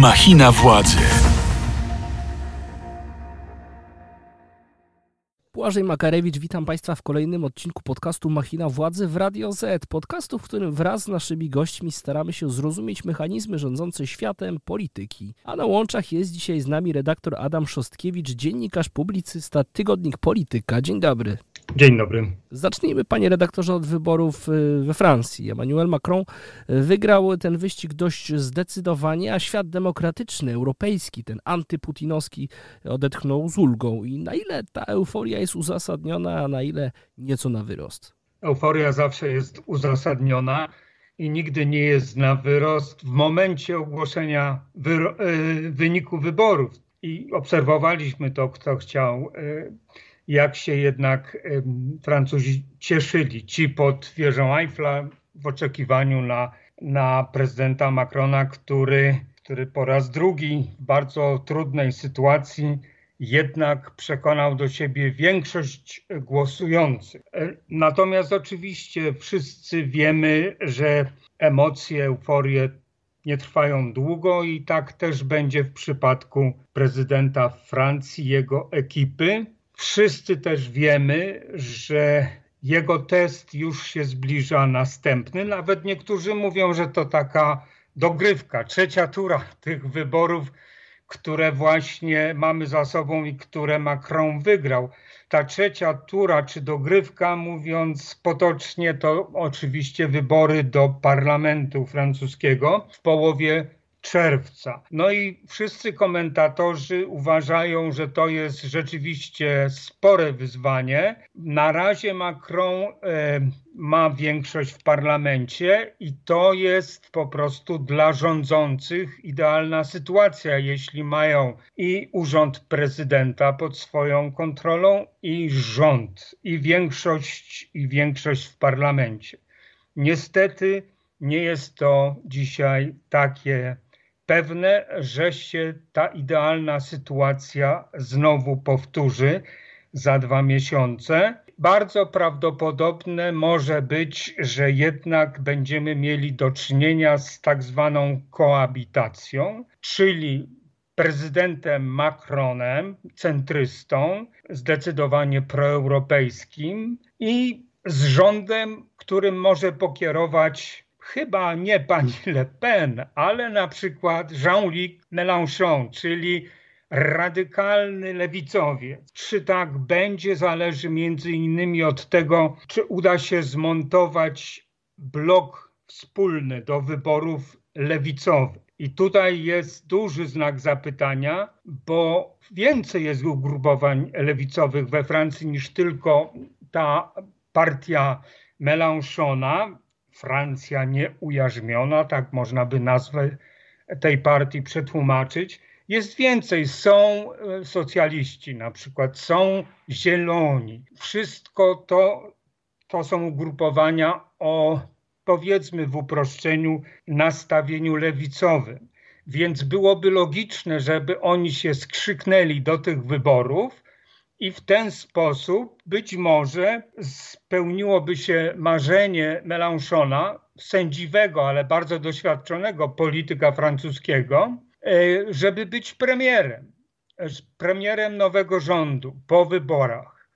Machina władzy. Błażej Makarewicz, witam Państwa w kolejnym odcinku podcastu Machina Władzy w Radio Z. Podcastu, w którym wraz z naszymi gośćmi staramy się zrozumieć mechanizmy rządzące światem polityki. A na łączach jest dzisiaj z nami redaktor Adam Szostkiewicz, dziennikarz, publicysta, tygodnik Polityka. Dzień dobry. Dzień dobry. Zacznijmy, panie redaktorze, od wyborów y, we Francji. Emmanuel Macron y, wygrał ten wyścig dość zdecydowanie, a świat demokratyczny, europejski, ten antyputinowski, odetchnął z ulgą. I na ile ta euforia jest uzasadniona, a na ile nieco na wyrost? Euforia zawsze jest uzasadniona i nigdy nie jest na wyrost w momencie ogłoszenia wyro- y, wyniku wyborów. I obserwowaliśmy to, kto chciał jak się jednak Francuzi cieszyli. Ci pod wieżą Eiffla w oczekiwaniu na, na prezydenta Macrona, który, który po raz drugi w bardzo trudnej sytuacji jednak przekonał do siebie większość głosujących. E, natomiast oczywiście wszyscy wiemy, że emocje, euforie nie trwają długo i tak też będzie w przypadku prezydenta Francji, jego ekipy. Wszyscy też wiemy, że jego test już się zbliża następny. Nawet niektórzy mówią, że to taka dogrywka, trzecia tura tych wyborów, które właśnie mamy za sobą i które Macron wygrał. Ta trzecia tura czy dogrywka, mówiąc potocznie, to oczywiście wybory do parlamentu francuskiego w połowie czerwca. No i wszyscy komentatorzy uważają, że to jest rzeczywiście spore wyzwanie. Na razie Macron e, ma większość w parlamencie i to jest po prostu dla rządzących idealna sytuacja, jeśli mają i urząd prezydenta pod swoją kontrolą i rząd i większość i większość w parlamencie. Niestety nie jest to dzisiaj takie pewne, że się ta idealna sytuacja znowu powtórzy za dwa miesiące. Bardzo prawdopodobne może być, że jednak będziemy mieli do czynienia z tak zwaną koabitacją, czyli prezydentem Macronem, centrystą, zdecydowanie proeuropejskim i z rządem, którym może pokierować chyba nie pani Le Pen, ale na przykład Jean-Luc Mélenchon, czyli radykalny lewicowiec. Czy tak będzie, zależy między innymi od tego, czy uda się zmontować blok wspólny do wyborów lewicowych. I tutaj jest duży znak zapytania, bo więcej jest ugrupowań lewicowych we Francji niż tylko ta partia Mélenchona, Francja nieujarzmiona, tak można by nazwę tej partii przetłumaczyć. Jest więcej, są e, socjaliści na przykład, są zieloni. Wszystko to, to są ugrupowania o powiedzmy w uproszczeniu nastawieniu lewicowym. Więc byłoby logiczne, żeby oni się skrzyknęli do tych wyborów, i w ten sposób być może spełniłoby się marzenie Mélenchona, sędziwego, ale bardzo doświadczonego polityka francuskiego, e, żeby być premierem, premierem nowego rządu po wyborach.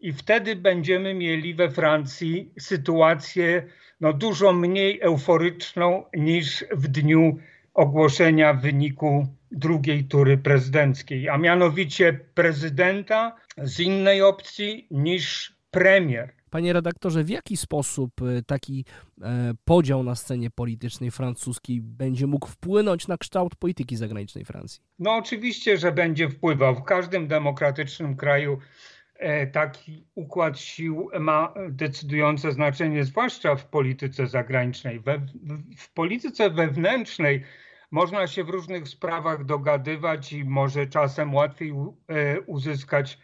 I wtedy będziemy mieli we Francji sytuację no, dużo mniej euforyczną niż w dniu ogłoszenia wyniku drugiej tury prezydenckiej, a mianowicie prezydenta z innej opcji niż premier. Panie redaktorze, w jaki sposób e, taki e, podział na scenie politycznej francuskiej będzie mógł wpłynąć na kształt polityki zagranicznej Francji? No oczywiście, że będzie wpływał. W każdym demokratycznym kraju e, taki układ sił ma decydujące znaczenie, zwłaszcza w polityce zagranicznej. We, w, w polityce wewnętrznej można się w różnych sprawach dogadywać i może czasem łatwiej e, uzyskać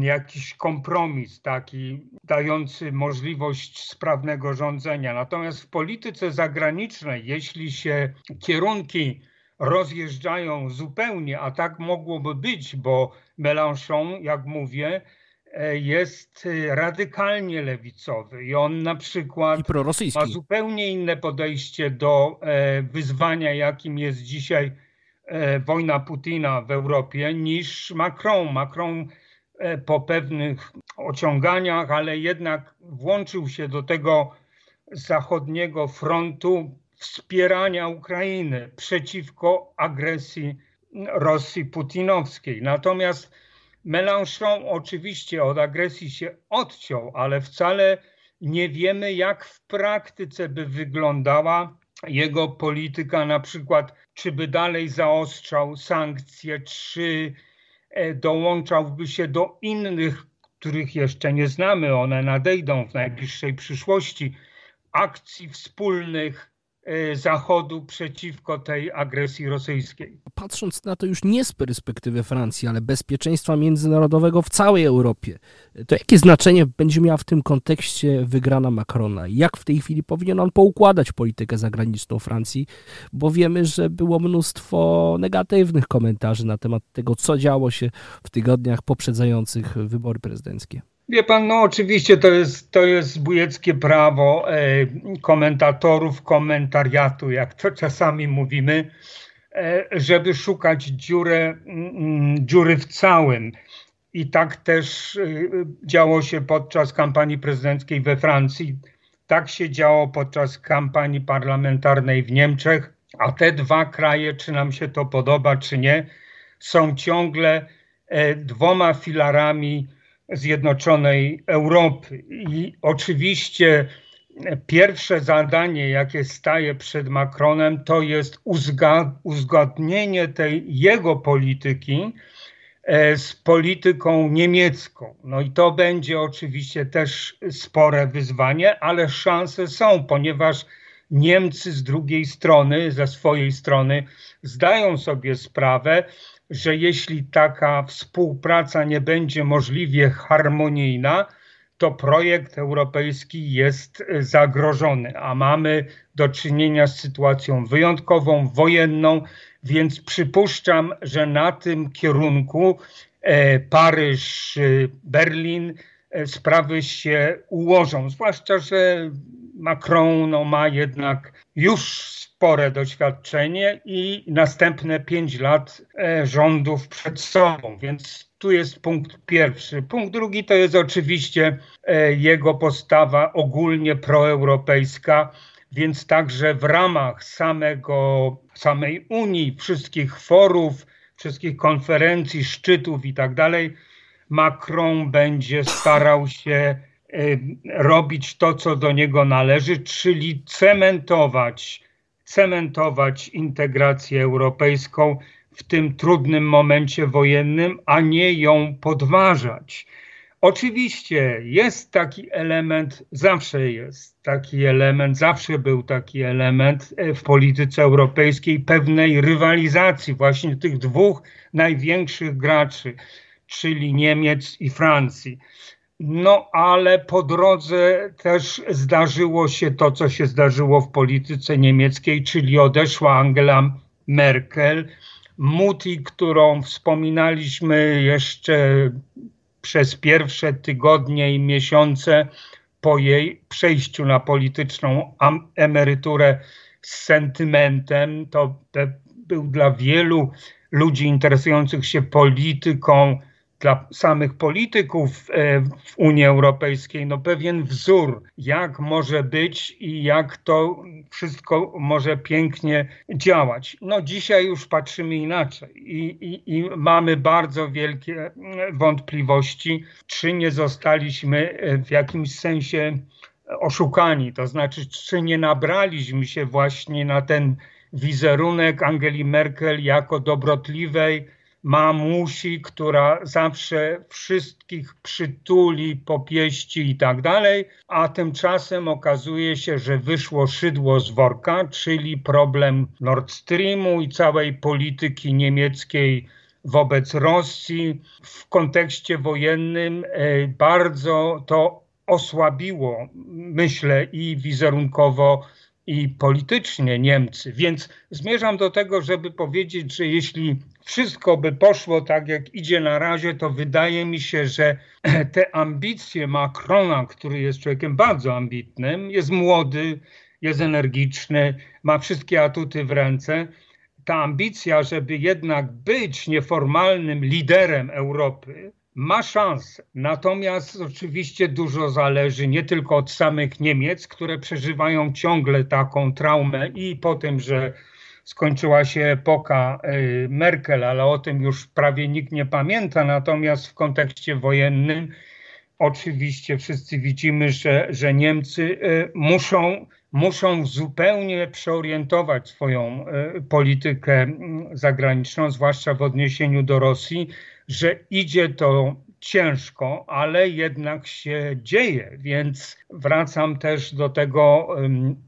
jakiś kompromis taki dający możliwość sprawnego rządzenia. Natomiast w polityce zagranicznej, jeśli się kierunki rozjeżdżają zupełnie, a tak mogłoby być, bo Mélenchon, jak mówię, jest e, radykalnie lewicowy i on na przykład ma zupełnie inne podejście do e, wyzwania, jakim jest dzisiaj e, wojna Putina w Europie niż Macron. Macron e, po pewnych ociąganiach, ale jednak włączył się do tego zachodniego frontu wspierania Ukrainy przeciwko agresji Rosji putinowskiej. Natomiast Mélenchon oczywiście od agresji się odciął, ale wcale nie wiemy, jak w praktyce by wyglądała jego polityka, na przykład, czy by dalej zaostrzał sankcje, czy e, dołączałby się do innych, których jeszcze nie znamy, one nadejdą w najbliższej przyszłości, akcji wspólnych Zachodu przeciwko tej agresji rosyjskiej. Patrząc na to już nie z perspektywy Francji, ale bezpieczeństwa międzynarodowego w całej Europie, to jakie znaczenie będzie miała w tym kontekście wygrana Macrona? Jak w tej chwili powinien on poukładać politykę zagraniczną Francji? Bo wiemy, że było mnóstwo negatywnych komentarzy na temat tego, co działo się w tygodniach poprzedzających wybory prezydenckie. Wie pan, no oczywiście to jest, to jest bujeckie prawo e, komentatorów, komentariatu, jak to czasami mówimy, e, żeby szukać dziurę, mm, dziury w całym. I tak też e, działo się podczas kampanii prezydenckiej we Francji. Tak się działo podczas kampanii parlamentarnej w Niemczech, a te dwa kraje, czy nam się to podoba, czy nie, są ciągle dwoma filarami Zjednoczonej Europy. I oczywiście pierwsze zadanie, jakie staje przed Macronem, to jest uzgodnienie tej jego polityki e, z polityką niemiecką. No i to będzie oczywiście też spore wyzwanie, ale szanse są, ponieważ Niemcy z drugiej strony, ze swojej strony, zdają sobie sprawę, że jeśli taka współpraca nie będzie możliwie harmonijna, to projekt europejski jest zagrożony, a mamy do czynienia z sytuacją wyjątkową, wojenną, więc przypuszczam, że na tym kierunku e, Paryż, e, Berlin e, sprawy się ułożą. Zwłaszcza, że Macron no, ma jednak już spore doświadczenie i następne pięć lat e, rządów przed sobą, więc tu jest punkt pierwszy. Punkt drugi to jest oczywiście e, jego postawa ogólnie proeuropejska, więc także w ramach samego, samej Unii, wszystkich forów, wszystkich konferencji, szczytów i tak dalej, Macron będzie starał się robić to, co do niego należy, czyli cementować cementować integrację europejską w tym trudnym momencie wojennym, a nie ją podważać. Oczywiście jest taki element, zawsze jest taki element, zawsze był taki element e, w polityce europejskiej pewnej rywalizacji właśnie tych dwóch największych graczy, czyli Niemiec i Francji. No ale po drodze też zdarzyło się to, co się zdarzyło w polityce niemieckiej, czyli odeszła Angela Merkel. Muti, którą wspominaliśmy jeszcze przez pierwsze tygodnie i miesiące po jej przejściu na polityczną emeryturę z sentymentem, to był dla wielu ludzi interesujących się polityką dla samych polityków e, w Unii Europejskiej no pewien wzór, jak może być i jak to wszystko może pięknie działać. No dzisiaj już patrzymy inaczej i, i, i mamy bardzo wielkie wątpliwości, czy nie zostaliśmy e, w jakimś sensie oszukani, to znaczy czy nie nabraliśmy się właśnie na ten wizerunek Angeli Merkel jako dobrotliwej, mamusi, która zawsze wszystkich przytuli, popieści i tak dalej, a tymczasem okazuje się, że wyszło szydło z worka, czyli problem Nord Streamu i całej polityki niemieckiej wobec Rosji. W kontekście wojennym e, bardzo to osłabiło, myślę, i wizerunkowo i politycznie Niemcy. Więc zmierzam do tego, żeby powiedzieć, że jeśli wszystko by poszło tak, jak idzie na razie, to wydaje mi się, że te ambicje Macrona, który jest człowiekiem bardzo ambitnym, jest młody, jest energiczny, ma wszystkie atuty w ręce, ta ambicja, żeby jednak być nieformalnym liderem Europy, ma szansę. Natomiast oczywiście dużo zależy nie tylko od samych Niemiec, które przeżywają ciągle taką traumę i po tym, że skończyła się epoka y, Merkel, ale o tym już prawie nikt nie pamięta. Natomiast w kontekście wojennym oczywiście wszyscy widzimy, że, że Niemcy y, muszą, muszą zupełnie przeorientować swoją y, politykę zagraniczną, zwłaszcza w odniesieniu do Rosji, że idzie to ciężko, ale jednak się dzieje, więc wracam też do tego,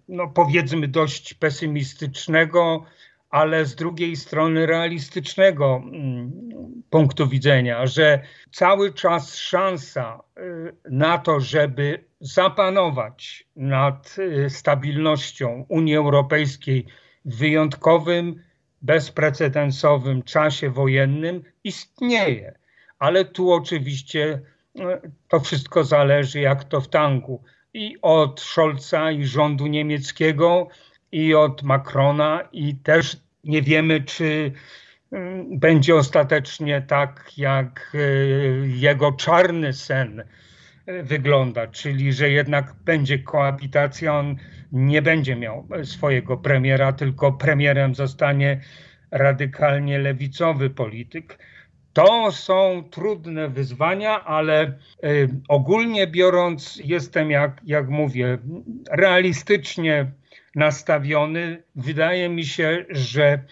no powiedzmy, dość pesymistycznego, ale z drugiej strony realistycznego mm, punktu widzenia, że cały czas szansa y, na to, żeby zapanować nad y, stabilnością Unii Europejskiej w wyjątkowym, bezprecedensowym czasie wojennym istnieje. Ale tu oczywiście y, to wszystko zależy, jak to w tangu. I od Scholza, i rządu niemieckiego, i od Macrona, i też nie wiemy, czy mm, będzie ostatecznie tak, jak y, jego czarny sen y, wygląda, czyli że jednak będzie koabitacja, on nie będzie miał swojego premiera, tylko premierem zostanie radykalnie lewicowy polityk. To są trudne wyzwania, ale y, ogólnie biorąc, jestem, jak, jak mówię, realistycznie nastawiony. Wydaje mi się, że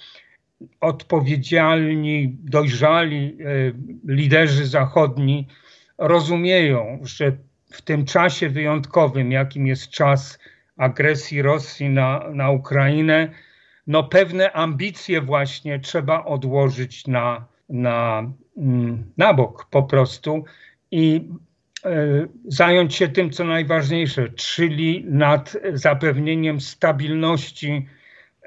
odpowiedzialni, dojrzali e, liderzy zachodni rozumieją, że w tym czasie wyjątkowym, jakim jest czas agresji Rosji na, na Ukrainę, no pewne ambicje właśnie trzeba odłożyć na, na, mm, na bok po prostu i zająć się tym, co najważniejsze, czyli nad zapewnieniem stabilności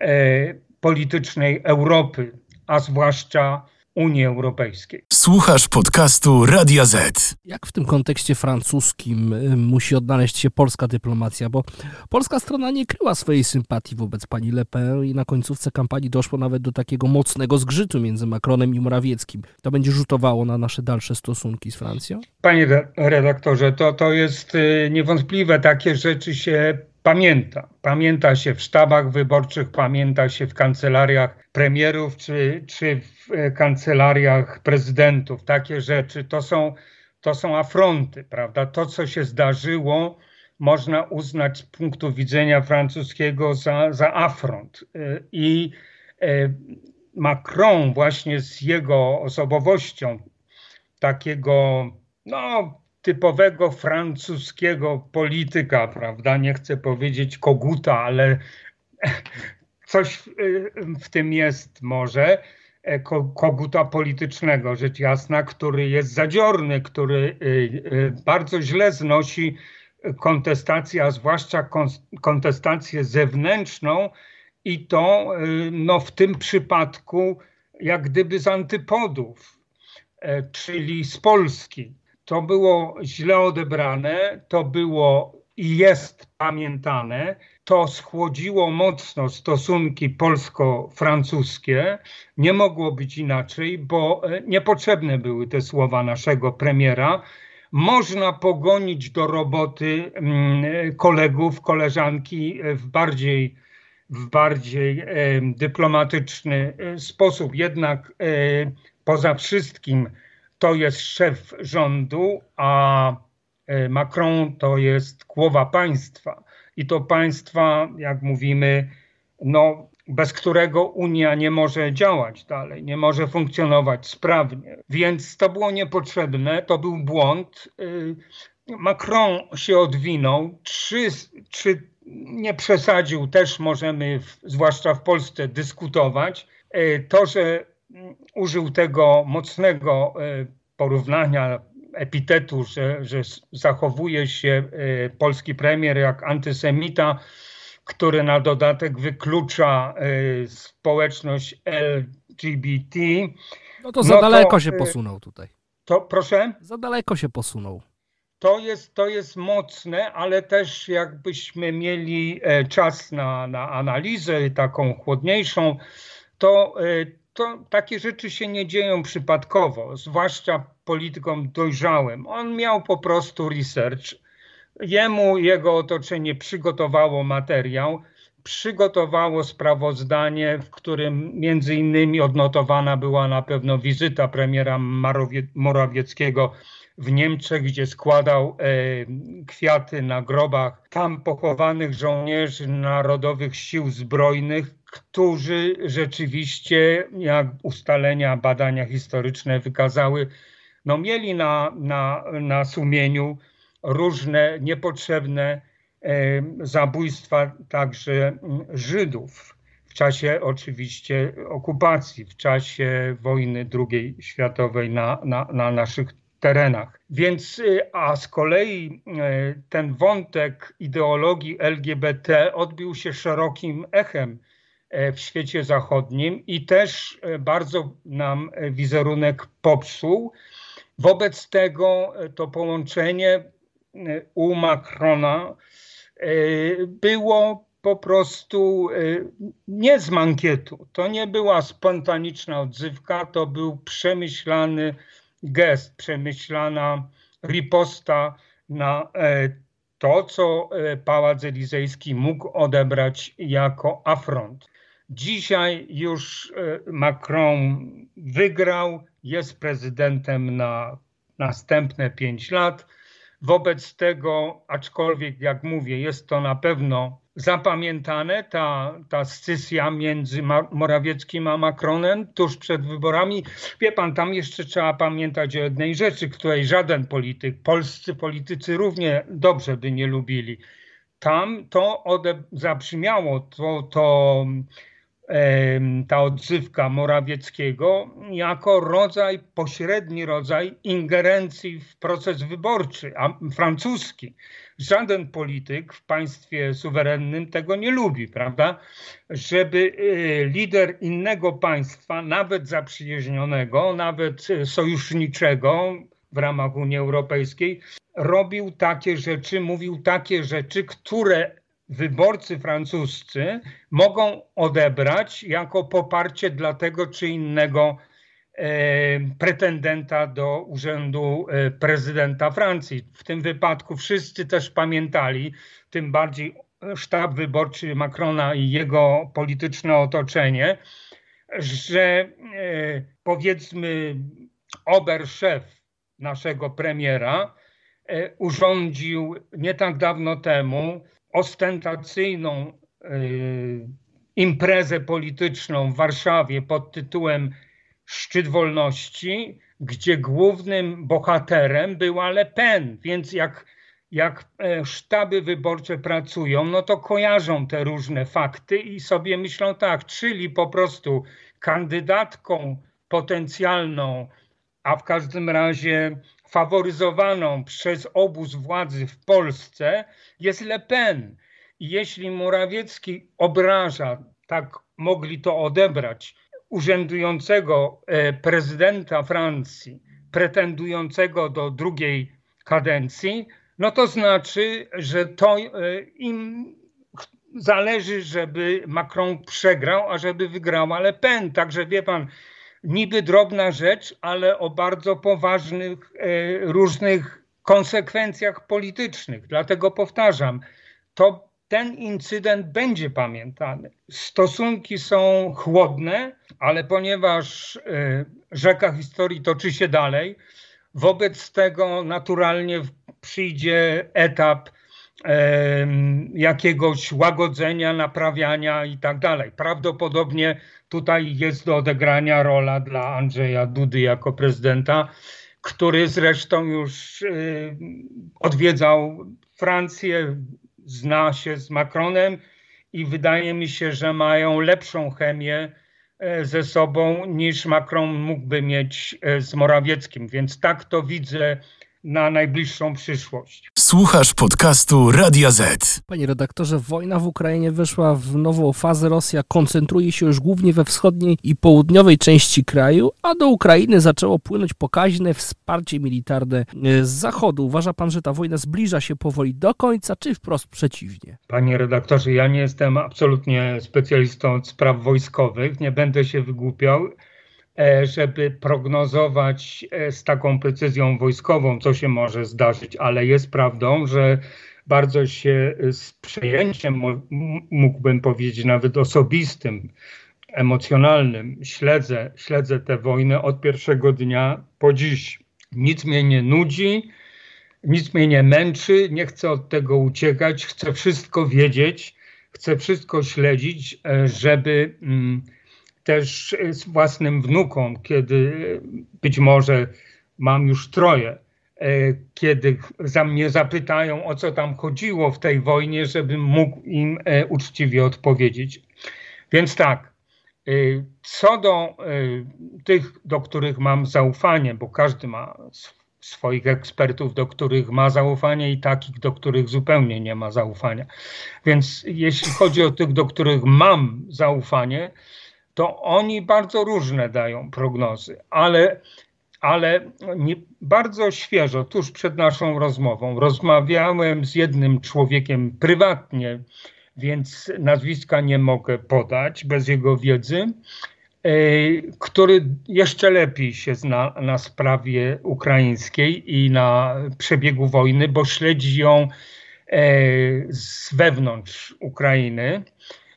e, politycznej Europy, a zwłaszcza Unii Europejskiej. Słuchasz podcastu Radia Z. Jak w tym kontekście francuskim y, musi odnaleźć się polska dyplomacja? Bo polska strona nie kryła swojej sympatii wobec pani Le Pen i na końcówce kampanii doszło nawet do takiego mocnego zgrzytu między Macronem i Morawieckim. To będzie rzutowało na nasze dalsze stosunki z Francją? Panie redaktorze, to, to jest y, niewątpliwe. Takie rzeczy się pamięta. Pamięta się w sztabach wyborczych, pamięta się w kancelariach premierów czy, czy w e, kancelariach prezydentów. Takie rzeczy to są, to są afronty, prawda? To, co się zdarzyło, można uznać z punktu widzenia francuskiego za, za afront. E, I e, Macron właśnie z jego osobowością takiego, no, typowego francuskiego polityka, prawda? Nie chcę powiedzieć koguta, ale coś w tym jest może e, koguta politycznego, rzecz jasna, który jest zadziorny, który y, y, bardzo źle znosi kontestację, a zwłaszcza kontestację zewnętrzną i to y, no, w tym przypadku jak gdyby z antypodów, e, czyli z Polski to było źle odebrane, to było i jest pamiętane. To schłodziło mocno stosunki polsko-francuskie. Nie mogło być inaczej, bo e, niepotrzebne były te słowa naszego premiera. Można pogonić do roboty mm, kolegów, koleżanki w bardziej, w bardziej e, dyplomatyczny e, sposób. Jednak poza wszystkim to jest szef rządu, a e, Macron to jest głowa państwa. I to państwa, jak mówimy, no, bez którego Unia nie może działać dalej, nie może funkcjonować sprawnie. Więc to było niepotrzebne, to był błąd. E, Macron się odwinął. Czy, czy nie przesadził, też możemy, w, zwłaszcza w Polsce, dyskutować. E, to, że użył tego mocnego e, porównania, epitetu, że, że zachowuje się e, polski premier jak antysemita, który na dodatek wyklucza e, społeczność LGBT. No to za no daleko to, się posunął tutaj. To proszę? Za daleko się posunął. To jest, to jest mocne, ale też jakbyśmy mieli czas na, na analizę taką chłodniejszą, to, to takie rzeczy się nie dzieją przypadkowo, zwłaszcza politykom dojrzałym. On miał po prostu research. Jemu jego otoczenie przygotowało materiał, przygotowało sprawozdanie, w którym między innymi odnotowana była na pewno wizyta premiera Morawieckiego w Niemczech, gdzie składał e, kwiaty na grobach tam pochowanych żołnierzy Narodowych Sił Zbrojnych, którzy rzeczywiście, jak ustalenia, badania historyczne wykazały, no mieli na, na, na sumieniu różne niepotrzebne zabójstwa także Żydów w czasie oczywiście okupacji, w czasie wojny II światowej na, na, na naszych terenach. Więc, y, a z kolei y, ten wątek ideologii LGBT odbił się szerokim echem e, w świecie zachodnim i też e, bardzo nam wizerunek popsuł. Wobec tego e, to połączenie u Macrona było po prostu nie z mankietu. To nie była spontaniczna odzywka, to był przemyślany gest, przemyślana riposta na e, to, co e, Pałac Elizejski mógł odebrać jako afront. Dzisiaj już e, Macron wygrał, jest prezydentem na następne pięć lat. Wobec tego, aczkolwiek jak mówię, jest to na pewno zapamiętane, ta, ta scysja między Morawieckim a Macronem tuż przed wyborami. Wie pan, tam jeszcze trzeba pamiętać o jednej rzeczy, której żaden polityk, polscy politycy równie dobrze by nie lubili. Tam to zabrzmiało, to, to ta odzywka Morawieckiego jako rodzaj, pośredni rodzaj ingerencji w proces wyborczy, a francuski. Żaden polityk w państwie suwerennym tego nie lubi, prawda? Żeby y, lider innego państwa, nawet zaprzyjaźnionego, nawet sojuszniczego w ramach Unii Europejskiej, robił takie rzeczy, mówił takie rzeczy, które wyborcy francuscy mogą odebrać jako poparcie dla tego czy innego e, pretendenta do urzędu e, prezydenta Francji. W tym wypadku wszyscy też pamiętali, tym bardziej sztab wyborczy Macrona i jego polityczne otoczenie, że e, powiedzmy oberszef naszego premiera urządził nie tak dawno temu ostentacyjną y, imprezę polityczną w Warszawie pod tytułem Szczyt Wolności, gdzie głównym bohaterem była Le Pen. Więc jak, jak e, sztaby wyborcze pracują, no to kojarzą te różne fakty i sobie myślą tak, czyli po prostu kandydatką potencjalną, a w każdym razie faworyzowaną przez obóz władzy w Polsce jest Le Pen. I jeśli Morawiecki obraża, tak mogli to odebrać, urzędującego e, prezydenta Francji, pretendującego do drugiej kadencji, no to znaczy, że to e, im zależy, żeby Macron przegrał, a żeby wygrała Le Pen. Także wie pan, niby drobna rzecz, ale o bardzo poważnych e, różnych konsekwencjach politycznych. Dlatego powtarzam, to ten incydent będzie pamiętany. Stosunki są chłodne, ale ponieważ e, rzeka historii toczy się dalej, wobec tego naturalnie przyjdzie etap jakiegoś łagodzenia, naprawiania i tak dalej. Prawdopodobnie tutaj jest do odegrania rola dla Andrzeja Dudy jako prezydenta, który zresztą już odwiedzał Francję, zna się z Macronem i wydaje mi się, że mają lepszą chemię e, ze sobą niż Macron mógłby mieć e, z Morawieckim. Więc tak to widzę na najbliższą przyszłość. Słuchasz podcastu Radia Z. Panie redaktorze, wojna w Ukrainie weszła w nową fazę. Rosja koncentruje się już głównie we wschodniej i południowej części kraju, a do Ukrainy zaczęło płynąć pokaźne wsparcie militarne z zachodu. Uważa pan, że ta wojna zbliża się powoli do końca, czy wprost przeciwnie? Panie redaktorze, ja nie jestem absolutnie specjalistą od spraw wojskowych, nie będę się wygłupiał. E, żeby prognozować e, z taką precyzją wojskową, co się może zdarzyć, ale jest prawdą, że bardzo się z przejęciem, mógłbym powiedzieć nawet osobistym, emocjonalnym, śledzę, śledzę tę wojnę od pierwszego dnia po dziś. Nic mnie nie nudzi, nic mnie nie męczy, nie chcę od tego uciekać, chcę wszystko wiedzieć, chcę wszystko śledzić, e, żeby. Mm, też z własnym wnukom, kiedy być może mam już troje, e, kiedy za mnie zapytają, o co tam chodziło w tej wojnie, żebym mógł im e, uczciwie odpowiedzieć. Więc tak, e, co do tych, do których mam zaufanie, bo każdy ma swoich ekspertów, do których ma zaufanie i takich, do których zupełnie nie ma zaufania. Więc jeśli chodzi o tych, do których mam zaufanie, to oni bardzo różne dają prognozy, ale, ale nie, bardzo świeżo, tuż przed naszą rozmową, rozmawiałem z jednym człowiekiem prywatnie, więc nazwiska nie mogę podać bez jego wiedzy, e, który jeszcze lepiej się zna na sprawie ukraińskiej i na przebiegu wojny, bo śledzi ją e, z wewnątrz Ukrainy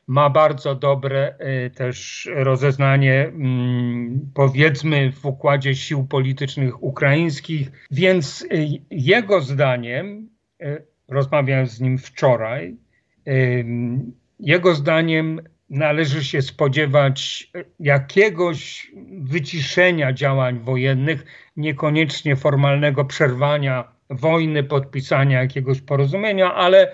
ma bardzo dobre y, też rozeznanie, mm, powiedzmy, w układzie sił politycznych ukraińskich, więc y, jego zdaniem, y, rozmawiałem z nim wczoraj, jego zdaniem należy się spodziewać jakiegoś wyciszenia działań wojennych, niekoniecznie formalnego przerwania wojny, podpisania jakiegoś porozumienia, ale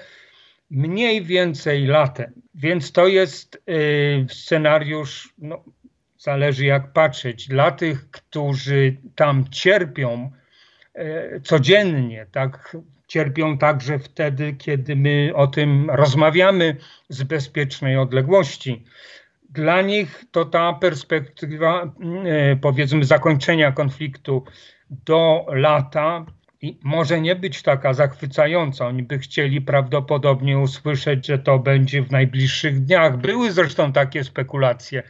mniej więcej latem. Więc to jest y, scenariusz, no, zależy jak patrzeć, dla tych, którzy tam cierpią y, codziennie, tak, cierpią także wtedy, kiedy my o tym rozmawiamy z bezpiecznej odległości. Dla nich to ta perspektywa, y, powiedzmy, zakończenia konfliktu do lata może nie być taka zachwycająca. Oni by chcieli prawdopodobnie usłyszeć, że to będzie w najbliższych dniach. Były zresztą takie spekulacje,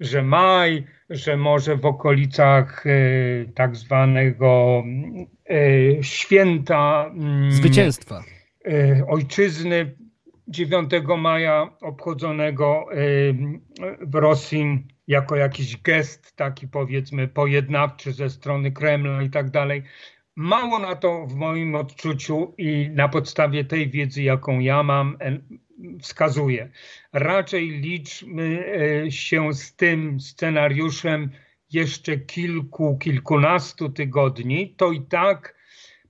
że maj, że może w okolicach y, tak zwanego y, święta y, zwycięstwa ojczyzny 9 maja obchodzonego w Rosji jako jakiś gest taki powiedzmy pojednawczy ze strony Kremla i tak dalej. Mało na to w moim odczuciu i na podstawie tej wiedzy, jaką ja mam, wskazuje. Raczej liczmy e, się z tym scenariuszem jeszcze kilku, kilkunastu tygodni. To i tak,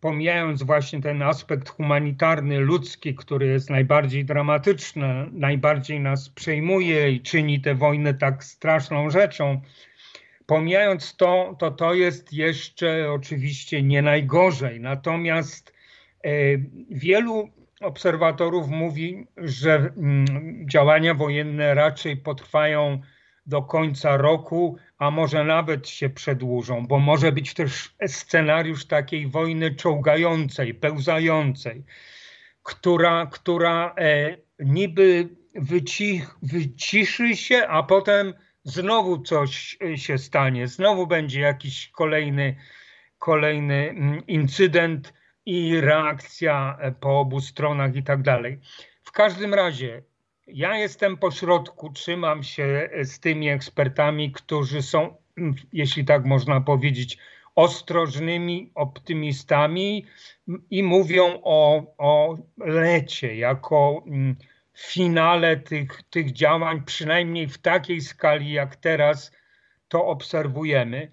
pomijając właśnie ten aspekt humanitarny, ludzki, który jest najbardziej dramatyczny, najbardziej nas przejmuje i czyni tę wojnę tak straszną rzeczą, Pomijając to, to to jest jeszcze oczywiście nie najgorzej. Natomiast e, wielu obserwatorów mówi, że mm, działania wojenne raczej potrwają do końca roku, a może nawet się przedłużą, bo może być też scenariusz takiej wojny czołgającej, pełzającej, która, która e, niby wycich, wyciszy się, a potem znowu coś y, się stanie, znowu będzie jakiś kolejny, kolejny mm, incydent i reakcja e, po obu stronach i tak dalej. W każdym razie ja jestem po środku, trzymam się e, z tymi ekspertami, którzy są, mm, jeśli tak można powiedzieć, ostrożnymi optymistami i mówią o, o lecie jako mm, finale tych, tych działań, przynajmniej w takiej skali, jak teraz to obserwujemy.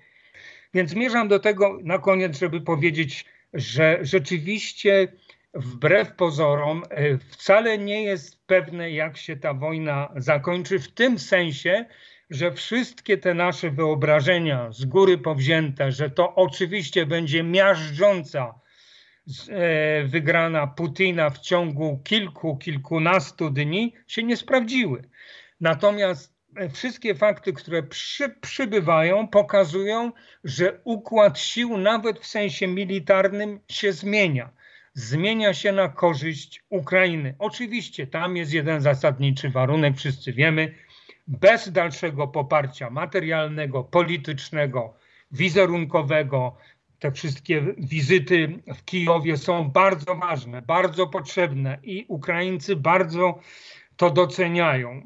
Więc zmierzam do tego na koniec, żeby powiedzieć, że rzeczywiście wbrew pozorom e, wcale nie jest pewne, jak się ta wojna zakończy, w tym sensie, że wszystkie te nasze wyobrażenia z góry powzięte, że to oczywiście będzie miażdżąca wygrana Putina w ciągu kilku, kilkunastu dni się nie sprawdziły. Natomiast e, wszystkie fakty, które przy, przybywają, pokazują, że układ sił, nawet w sensie militarnym, się zmienia. Zmienia się na korzyść Ukrainy. Oczywiście tam jest jeden zasadniczy warunek, wszyscy wiemy, bez dalszego poparcia materialnego, politycznego, wizerunkowego, te wszystkie wizyty w Kijowie są bardzo ważne, bardzo potrzebne i Ukraińcy bardzo to doceniają.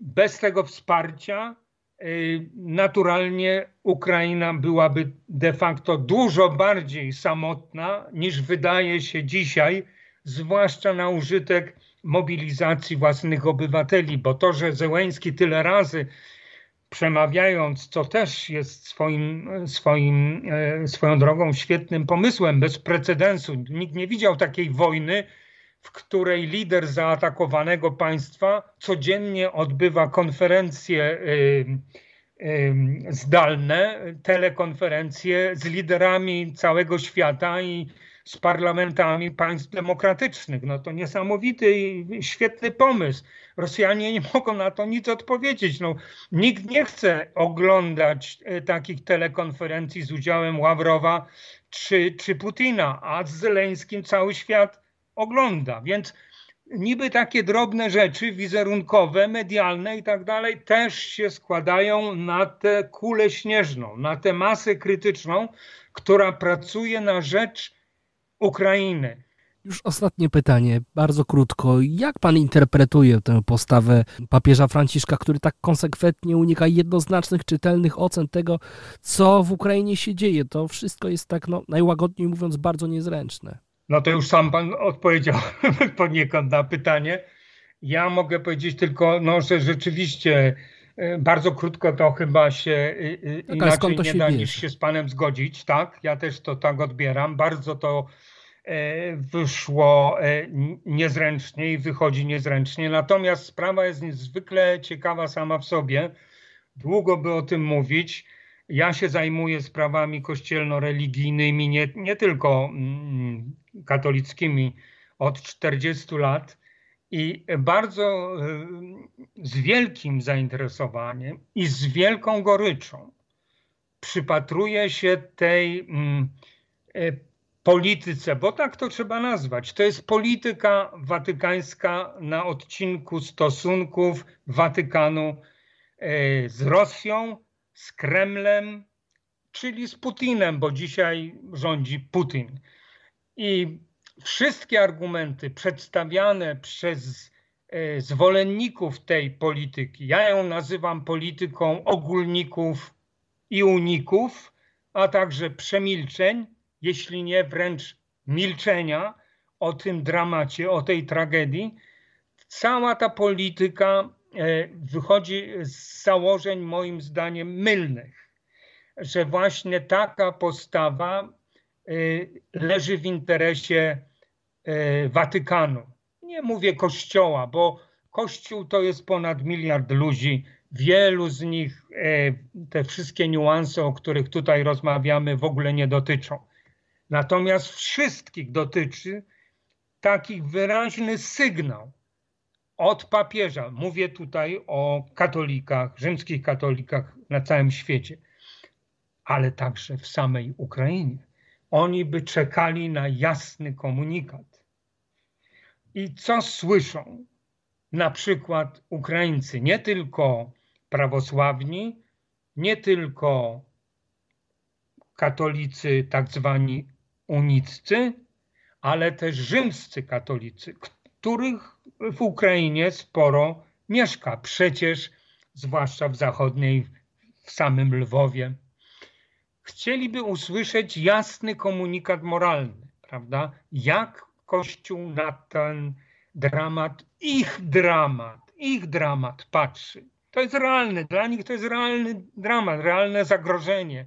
Bez tego wsparcia y, naturalnie Ukraina byłaby de facto dużo bardziej samotna niż wydaje się dzisiaj, zwłaszcza na użytek mobilizacji własnych obywateli, bo to, że Zełęński tyle razy przemawiając, co też jest swoim, swoim, e, swoją drogą świetnym pomysłem, bez precedensu. Nikt nie widział takiej wojny, w której lider zaatakowanego państwa codziennie odbywa konferencje e, e, zdalne, telekonferencje z liderami całego świata i z parlamentami państw demokratycznych. No to niesamowity i świetny pomysł. Rosjanie nie mogą na to nic odpowiedzieć. No, nikt nie chce oglądać e, takich telekonferencji z udziałem Ławrowa czy, czy Putina, a z Zeleńskim cały świat ogląda. Więc niby takie drobne rzeczy wizerunkowe, medialne i tak dalej też się składają na tę kulę śnieżną, na tę masę krytyczną, która pracuje na rzecz Ukrainy. Już ostatnie pytanie, bardzo krótko. Jak pan interpretuje tę postawę papieża Franciszka, który tak konsekwentnie unika jednoznacznych, czytelnych ocen tego, co w Ukrainie się dzieje? To wszystko jest tak, no, najłagodniej mówiąc, bardzo niezręczne. No to już sam pan odpowiedział poniekąd na pytanie. Ja mogę powiedzieć tylko, no, że rzeczywiście bardzo krótko to chyba się e, e, tak, inaczej nie da niż się z panem zgodzić. Tak, ja też to tak odbieram. Bardzo to E, wyszło e, niezręcznie i wychodzi niezręcznie. Natomiast sprawa jest niezwykle ciekawa sama w sobie. Długo by o tym mówić. Ja się zajmuję sprawami kościelno-religijnymi, nie, nie tylko mm, katolickimi, od 40 lat i bardzo e, z wielkim zainteresowaniem i z wielką goryczą przypatruję się tej mm, polityce, bo tak to trzeba nazwać. To jest polityka watykańska na odcinku stosunków Watykanu e, z Rosją, z Kremlem, czyli z Putinem, bo dzisiaj rządzi Putin. I wszystkie argumenty przedstawiane przez e, zwolenników tej polityki, ja ją nazywam polityką ogólników i uników, a także przemilczeń, jeśli nie wręcz milczenia o tym dramacie, o tej tragedii. Cała ta polityka e, wychodzi z założeń, moim zdaniem, mylnych, że właśnie taka postawa e, leży w interesie Watykanu. Nie mówię Kościoła, bo Kościół to jest ponad miliard ludzi. Wielu z nich te wszystkie niuanse, o których tutaj rozmawiamy, w ogóle nie dotyczą. Natomiast wszystkich dotyczy taki wyraźny sygnał od papieża. Mówię tutaj o katolikach, rzymskich katolikach na całym świecie, ale także w samej Ukrainie. Oni by czekali na jasny komunikat. I co słyszą na przykład Ukraińcy, nie tylko prawosławni, nie tylko katolicy tak zwani uniccy, ale też rzymscy katolicy, których w Ukrainie sporo mieszka. Przecież, zwłaszcza w zachodniej, w samym Lwowie, chcieliby usłyszeć jasny komunikat moralny, prawda? Jak Kościół na ten dramat, ich dramat, ich dramat patrzy. To jest realny, dla nich to jest realny dramat, realne zagrożenie,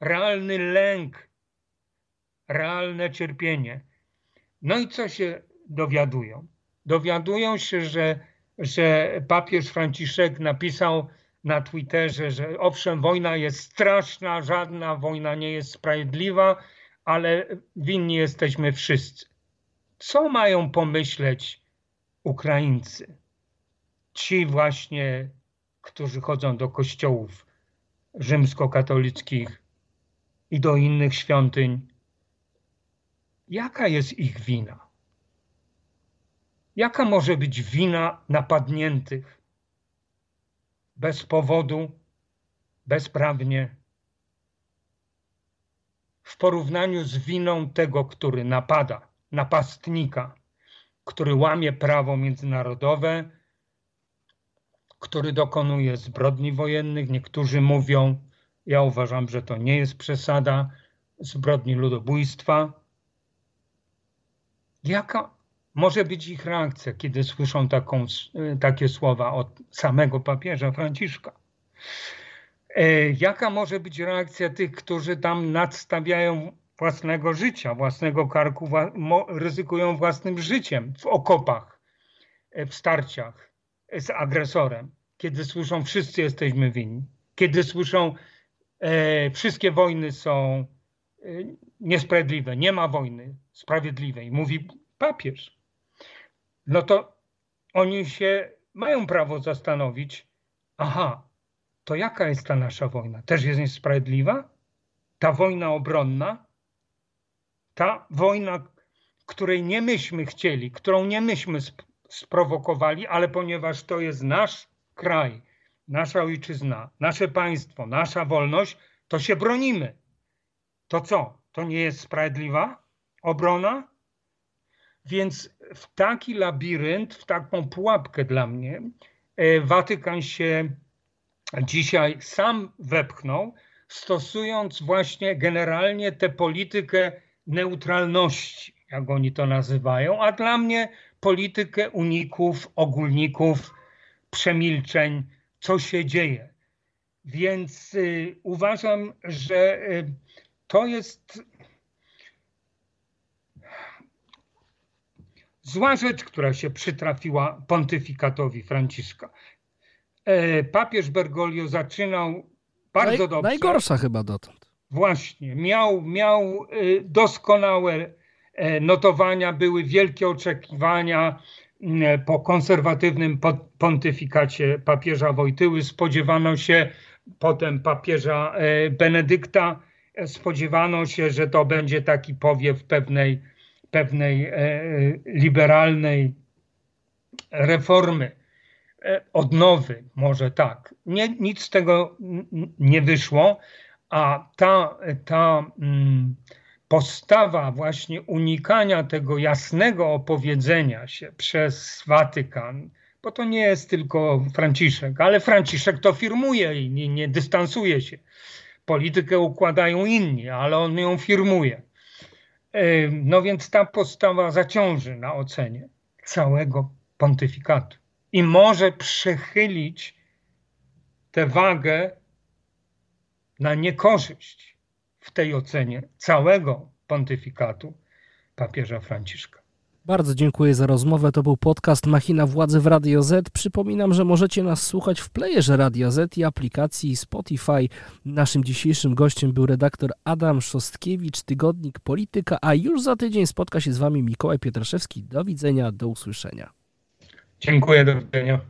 realny lęk, realne cierpienie. No i co się dowiadują? Dowiadują się, że, że papież Franciszek napisał na Twitterze, że owszem, wojna jest straszna, żadna wojna nie jest sprawiedliwa, ale winni jesteśmy wszyscy. Co mają pomyśleć Ukraińcy? Ci właśnie, którzy chodzą do kościołów rzymskokatolickich i do innych świątyń. Jaka jest ich wina? Jaka może być wina napadniętych bez powodu, bezprawnie, w porównaniu z winą tego, który napada, napastnika, który łamie prawo międzynarodowe, który dokonuje zbrodni wojennych. Niektórzy mówią, ja uważam, że to nie jest przesada, zbrodni ludobójstwa. Jaka może być ich reakcja, kiedy słyszą taką, takie słowa od samego papieża Franciszka? E, jaka może być reakcja tych, którzy tam nadstawiają własnego życia, własnego karku, ryzykują własnym życiem w okopach, e, w starciach z agresorem, kiedy słyszą wszyscy jesteśmy winni, kiedy słyszą e, wszystkie wojny są e, niesprawiedliwe, nie ma wojny sprawiedliwej, mówi papież, no to oni się mają prawo zastanowić, aha, to jaka jest ta nasza wojna? Też jest niesprawiedliwa? Ta wojna obronna? Ta wojna, której nie myśmy chcieli, którą nie myśmy sprowokowali, ale ponieważ to jest nasz kraj, nasza ojczyzna, nasze państwo, nasza wolność, to się bronimy. To co? To nie jest sprawiedliwa obrona? Więc w taki labirynt, w taką pułapkę dla mnie, e, Watykan się dzisiaj sam wepchnął, stosując właśnie generalnie tę politykę neutralności, jak oni to nazywają, a dla mnie politykę uników, ogólników, przemilczeń, co się dzieje. Więc y, uważam, że y, to jest zła rzecz, która się przytrafiła pontyfikatowi Franciszka. E, papież Bergoglio zaczynał bardzo Naj, dobrze. Najgorsza chyba dotąd. Właśnie. Miał, miał e, doskonałe e, notowania, były wielkie oczekiwania po konserwatywnym pontyfikacie papieża Wojtyły. Spodziewano się potem papieża Benedykta, spodziewano się, że to będzie taki powiew pewnej, pewnej liberalnej reformy. E, odnowy, może tak. Nie, nic z tego nie wyszło, a ta, ta mm, postawa właśnie unikania tego jasnego opowiedzenia się przez Watykan, bo to nie jest tylko Franciszek, ale Franciszek to firmuje i nie, nie dystansuje się. Politykę układają inni, ale on ją firmuje. E, no więc ta postawa zaciąży na ocenie całego pontyfikatu i może przechylić tę wagę na niekorzyść w tej ocenie całego pontyfikatu papieża Franciszka. Bardzo dziękuję za rozmowę. To był podcast Machina Władzy w Radio Z. Przypominam, że możecie nas słuchać w playerze Radio Z i aplikacji Spotify. Naszym dzisiejszym gościem był redaktor Adam Szostkiewicz, tygodnik Polityka, a już za tydzień spotka się z Wami Mikołaj Pietraszewski. Do widzenia, do usłyszenia. Dziękuję, do widzenia.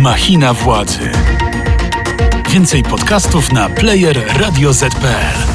Machina władzy. Więcej podcastów na player radioz.pl